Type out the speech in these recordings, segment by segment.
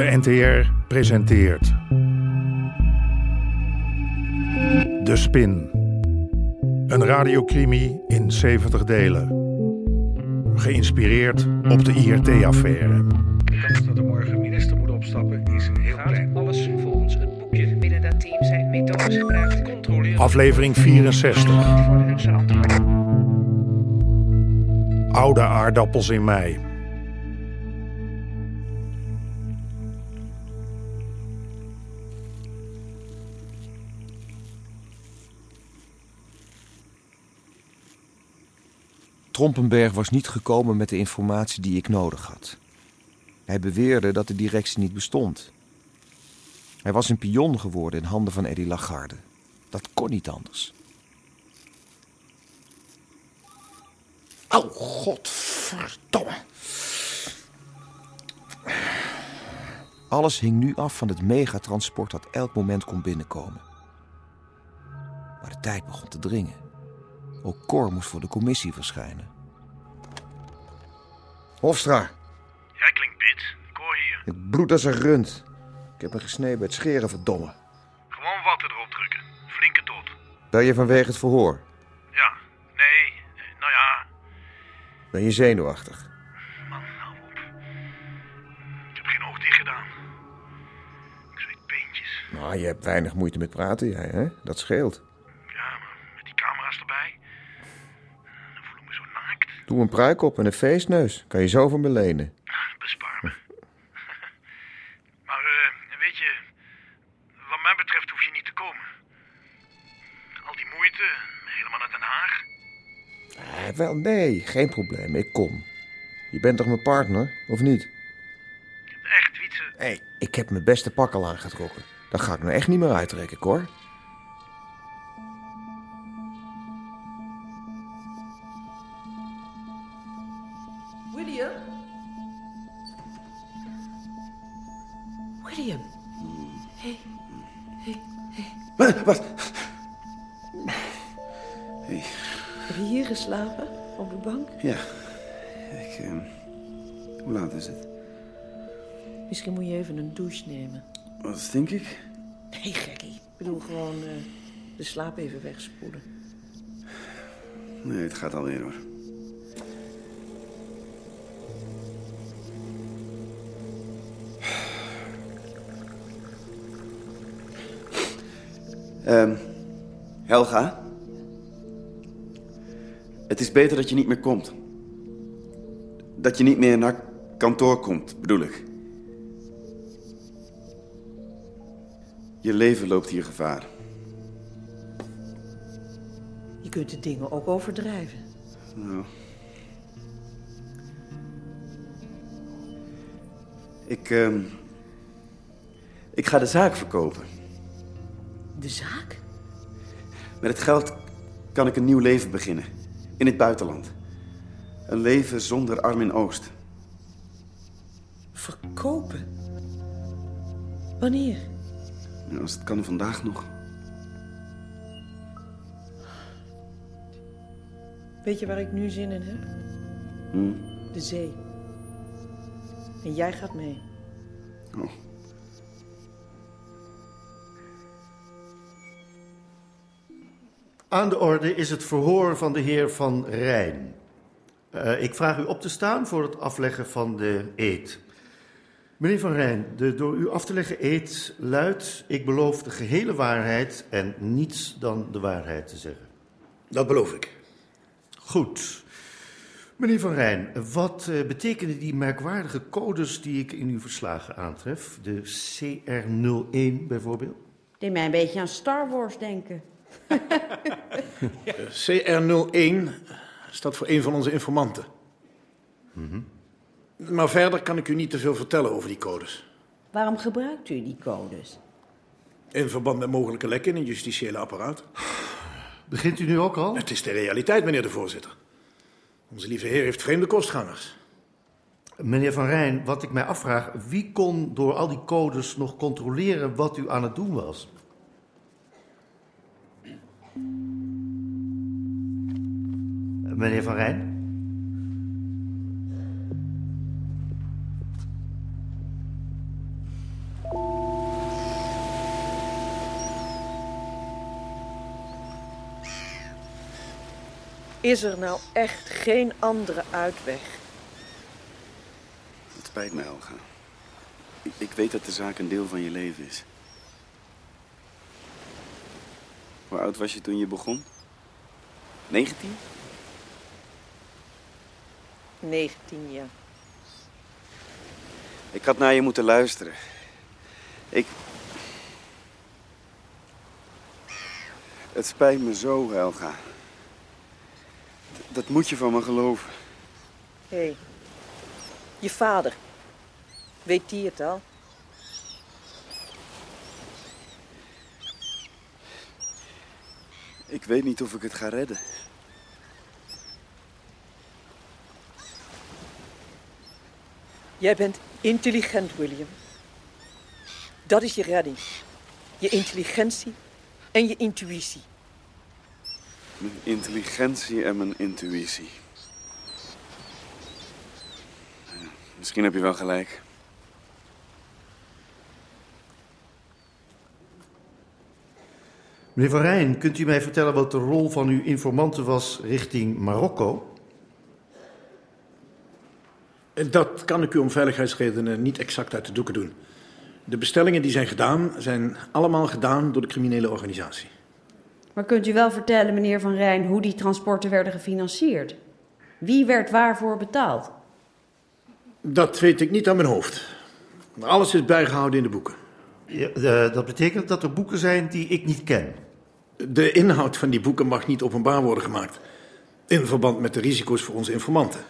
De NTR presenteert. De Spin. Een radiocrimi in 70 delen. Geïnspireerd op de IRT-affaire. De kans dat er morgen minister moet opstappen is heel klein. Alles volgens het boekje. Binnen dat team zijn methodes gebruikt Controleer. Aflevering 64. voor hun verantwoording. Oude aardappels in mei. Trompenberg was niet gekomen met de informatie die ik nodig had. Hij beweerde dat de directie niet bestond. Hij was een pion geworden in handen van Eddie Lagarde. Dat kon niet anders. Oh, godverdomme. Alles hing nu af van het megatransport dat elk moment kon binnenkomen. Maar de tijd begon te dringen. Ook Cor moest voor de commissie verschijnen. Hofstra, Jij klinkt bit. Ik hoor hier. ik bloed als een rund. Ik heb me gesneden bij het scheren, verdomme. Gewoon watten erop drukken. Flinke tot. Bel je vanwege het verhoor? Ja. Nee. Nou ja. Ben je zenuwachtig? Man, hou op. Ik heb geen oog dicht gedaan. Ik zweet peentjes. Nou, je hebt weinig moeite met praten, jij, hè? Dat scheelt. Doe een pruik op en een feestneus. Kan je zo van me lenen. Bespaar me. maar eh, weet je, wat mij betreft hoef je niet te komen. Al die moeite, helemaal naar Den Haag. Eh, wel, nee, geen probleem. Ik kom. Je bent toch mijn partner, of niet? Echt, Wietse. Hé, hey, ik heb mijn beste pak al aangetrokken. Dat ga ik nou echt niet meer uittrekken, hoor. William? Hé, hé, hé. Wat? wat? Heb je hier geslapen? Op de bank? Ja. Ik, ehm, hoe laat is het? Misschien moet je even een douche nemen. Wat stink ik? Nee, gekkie. Ik bedoel gewoon eh, de slaap even wegspoelen. Nee, het gaat alweer hoor. Ehm, Helga? Het is beter dat je niet meer komt. Dat je niet meer naar kantoor komt, bedoel ik. Je leven loopt hier gevaar. Je kunt de dingen ook overdrijven. Nou. Ik, ehm, ik ga de zaak verkopen. De zaak? Met het geld kan ik een nieuw leven beginnen. In het buitenland. Een leven zonder Armin Oost. Verkopen? Wanneer? Ja, als het kan vandaag nog. Weet je waar ik nu zin in heb? Hm? De zee. En jij gaat mee. Oh. Aan de orde is het verhoor van de heer Van Rijn. Eh, ik vraag u op te staan voor het afleggen van de eed. Meneer Van Rijn, de door u af te leggen eed luidt... ik beloof de gehele waarheid en niets dan de waarheid te zeggen. Dat beloof ik. Goed. Meneer Van Rijn, wat eh, betekenen die merkwaardige codes die ik in uw verslagen aantref? De CR01 bijvoorbeeld? Deed mij een beetje aan Star Wars denken. CR01 staat voor een van onze informanten. Maar verder kan ik u niet te veel vertellen over die codes. Waarom gebruikt u die codes? In verband met mogelijke lekken in het justitiële apparaat. Begint u nu ook al? Het is de realiteit, meneer de voorzitter. Onze lieve heer heeft vreemde kostgangers. Meneer Van Rijn, wat ik mij afvraag, wie kon door al die codes nog controleren wat u aan het doen was? Meneer Van Rijn? Is er nou echt geen andere uitweg? Het spijt me, Olga. Ik weet dat de zaak een deel van je leven is. Hoe oud was je toen je begon? 19? 19 jaar. Ik had naar je moeten luisteren. Ik. Het spijt me zo, Helga. Dat moet je van me geloven. Hé, hey, je vader. Weet die het al? Ik weet niet of ik het ga redden. Jij bent intelligent, William. Dat is je redding. Je intelligentie en je intuïtie. Mijn intelligentie en mijn intuïtie. Misschien heb je wel gelijk. Meneer Van Rijn, kunt u mij vertellen wat de rol van uw informanten was richting Marokko? Dat kan ik u om veiligheidsredenen niet exact uit de doeken doen. De bestellingen die zijn gedaan, zijn allemaal gedaan door de criminele organisatie. Maar kunt u wel vertellen, meneer Van Rijn, hoe die transporten werden gefinancierd? Wie werd waarvoor betaald? Dat weet ik niet aan mijn hoofd. Maar alles is bijgehouden in de boeken. Ja, eh, dat betekent dat er boeken zijn die ik niet ken. De inhoud van die boeken mag niet openbaar worden gemaakt. In verband met de risico's voor onze informanten.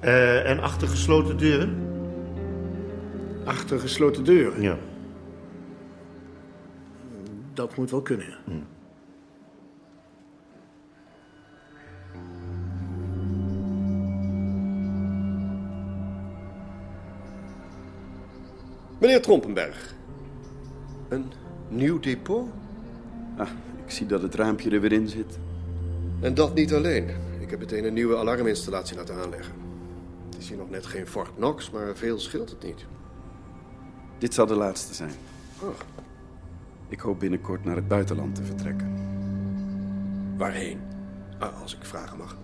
Eh, en achter gesloten deuren? Achter gesloten deuren. Ja. Dat moet wel kunnen. ja. Meneer Trompenberg. Een nieuw depot? Ah, ik zie dat het raampje er weer in zit. En dat niet alleen. Ik heb meteen een nieuwe alarminstallatie laten aanleggen. Het is hier nog net geen Fort Knox, maar veel scheelt het niet. Dit zal de laatste zijn. Oh, Ik hoop binnenkort naar het buitenland te vertrekken. waarheen? Ah, als ik vragen mag.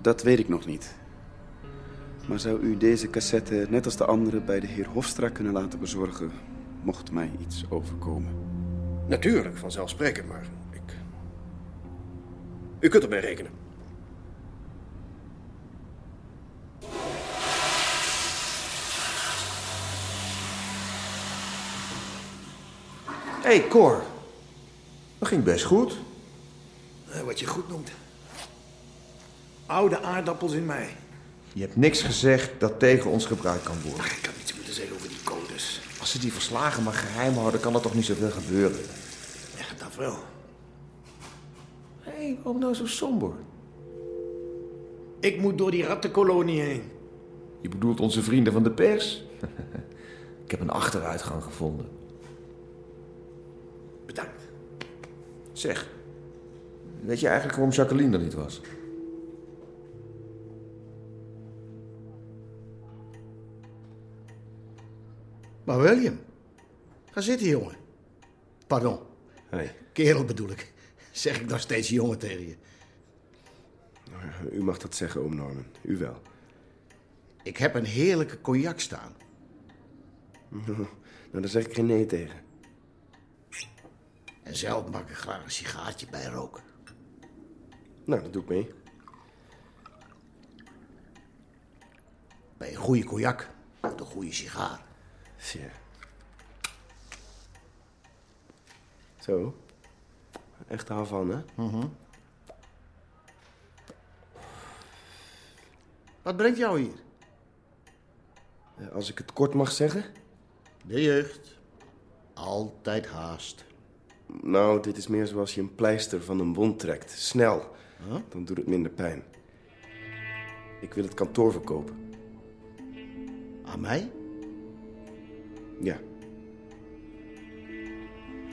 Dat weet ik nog niet. Maar zou u deze cassette, net als de andere, bij de heer Hofstra kunnen laten bezorgen, mocht mij iets overkomen? Natuurlijk, vanzelfsprekend, maar ik... U kunt erbij rekenen. Hé, hey, Cor. Dat ging best goed. Eh, Wat je goed noemt. Oude aardappels in mei. Je hebt niks gezegd dat tegen ons gebruikt kan worden. Ik iets moeten zeggen over die codes. Als ze die verslagen maar geheim houden, kan er toch niet zoveel gebeuren. Echt dat wel. Hé, hey, waarom nou zo somber? Ik moet door die rattenkolonie heen. Je bedoelt onze vrienden van de pers? Ik heb een achteruitgang gevonden. Bedankt. Zeg, weet je eigenlijk waarom Jacqueline er niet was? Maar William, ga zitten, jongen. Pardon, Hey, kerel bedoel ik. Zeg ik nog steeds jongen tegen je. u mag dat zeggen, oom Norman. U wel. Ik heb een heerlijke cognac staan. Nou, daar zeg ik geen nee tegen. En zelf mag ik graag een sigaartje bij roken. Nou, dat doe ik mee. Bij een goede cognac een goede sigaar. Tja. Zo. Echt hou van, hè? Wat brengt jou hier? Als ik het kort mag zeggen. De jeugd. Altijd haast. Nou, dit is meer zoals je een pleister van een wond trekt. Snel. Huh? Dan doet het minder pijn. Ik wil het kantoor verkopen. Aan mij? Ja.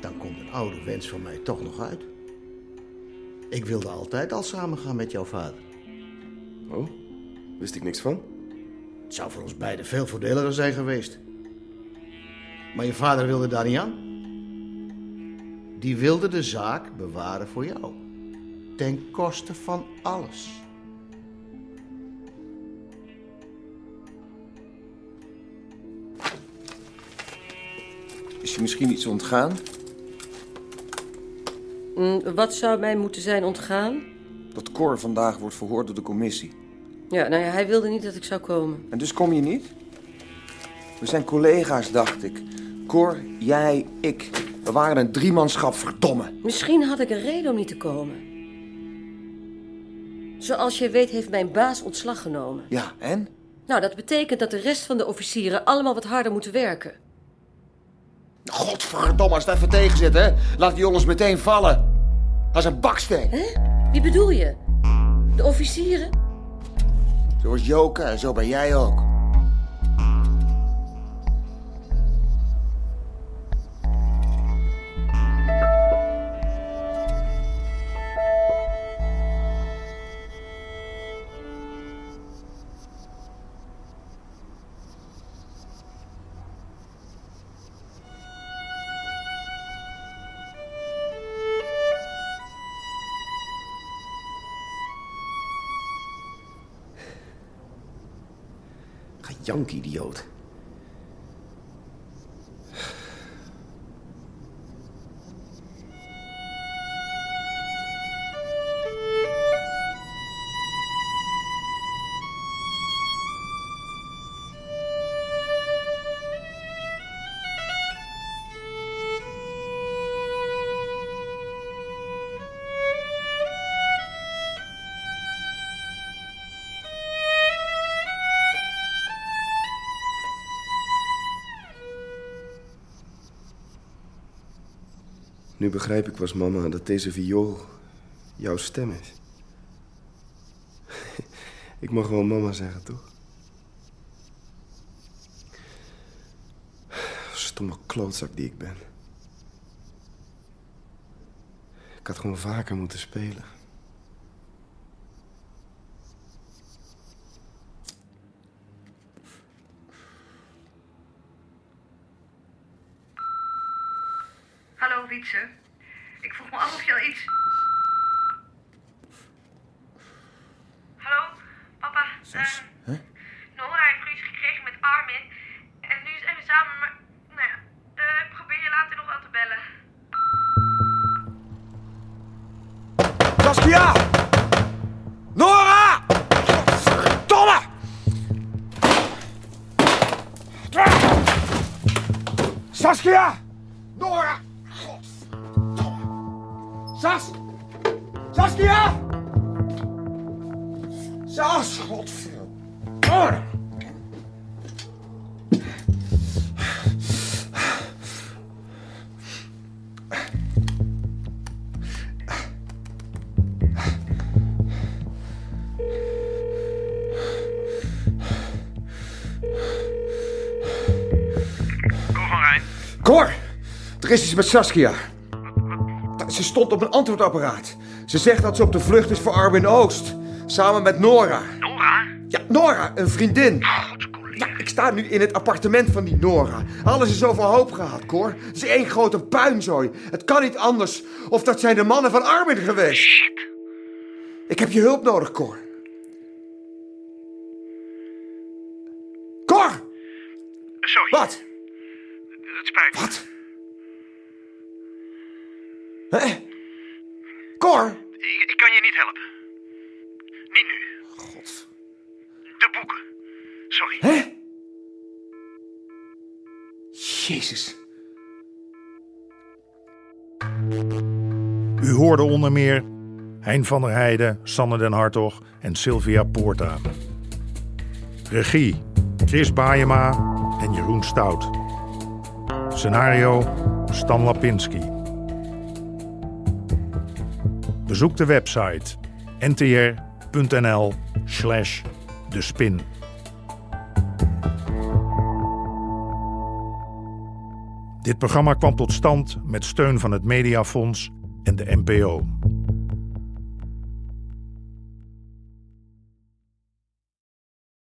Dan komt een oude wens van mij toch nog uit. Ik wilde altijd al samengaan met jouw vader. Oh? Wist ik niks van? Het zou voor ons beiden veel voordeliger zijn geweest. Maar je vader wilde daar niet aan. Die wilde de zaak bewaren voor jou. ten koste van alles. Is je misschien iets ontgaan? Mm, wat zou mij moeten zijn ontgaan? Dat Cor vandaag wordt verhoord door de commissie. Ja, nou ja, hij wilde niet dat ik zou komen. En dus kom je niet? We zijn collega's, dacht ik. Cor, jij, ik. We waren een driemanschap, verdomme. Misschien had ik een reden om niet te komen. Zoals je weet heeft mijn baas ontslag genomen. Ja, en? Nou, dat betekent dat de rest van de officieren allemaal wat harder moeten werken. Godverdomme, als het even tegen zit, hè? Laat die jongens meteen vallen. Als een baksteen. Hè? Wie bedoel je? De officieren? Zo was Joke en zo ben jij ook. Jankidioot. Nu begrijp ik was mama dat deze viool jouw stem is. ik mag wel mama zeggen, toch? Stomme klootzak die ik ben. Ik had gewoon vaker moeten spelen. Saskia! Nora! Sas! Saskia! Sas! Godverdomme! Cor Er is iets met Saskia. Ze stond op een antwoordapparaat. Ze zegt dat ze op de vlucht is voor Armin Oost. Samen met Nora. Nora? Ja, Nora, een vriendin. Ja, ik sta nu in het appartement van die Nora. Alles is overhoop gehaald, Cor. Het is één grote puinzooi. Het kan niet anders. Of dat zijn de mannen van Armin geweest. Shit. Ik heb je hulp nodig, Cor. Cor! Sorry. Wat? Het spijt me. Wat? Hè? Cor? Ik, ik kan je niet helpen. Niet nu. God. De boeken. Sorry. Hè? Jezus. U hoorde onder meer Hein van der Heijden, Sanne den Hartog en Sylvia Poorta. Regie Chris Baayema en Jeroen Stout. Scenario Stan Lapinski. Bezoek de website ntr.nl slash de spin. Dit programma kwam tot stand met steun van het Mediafonds en de NPO.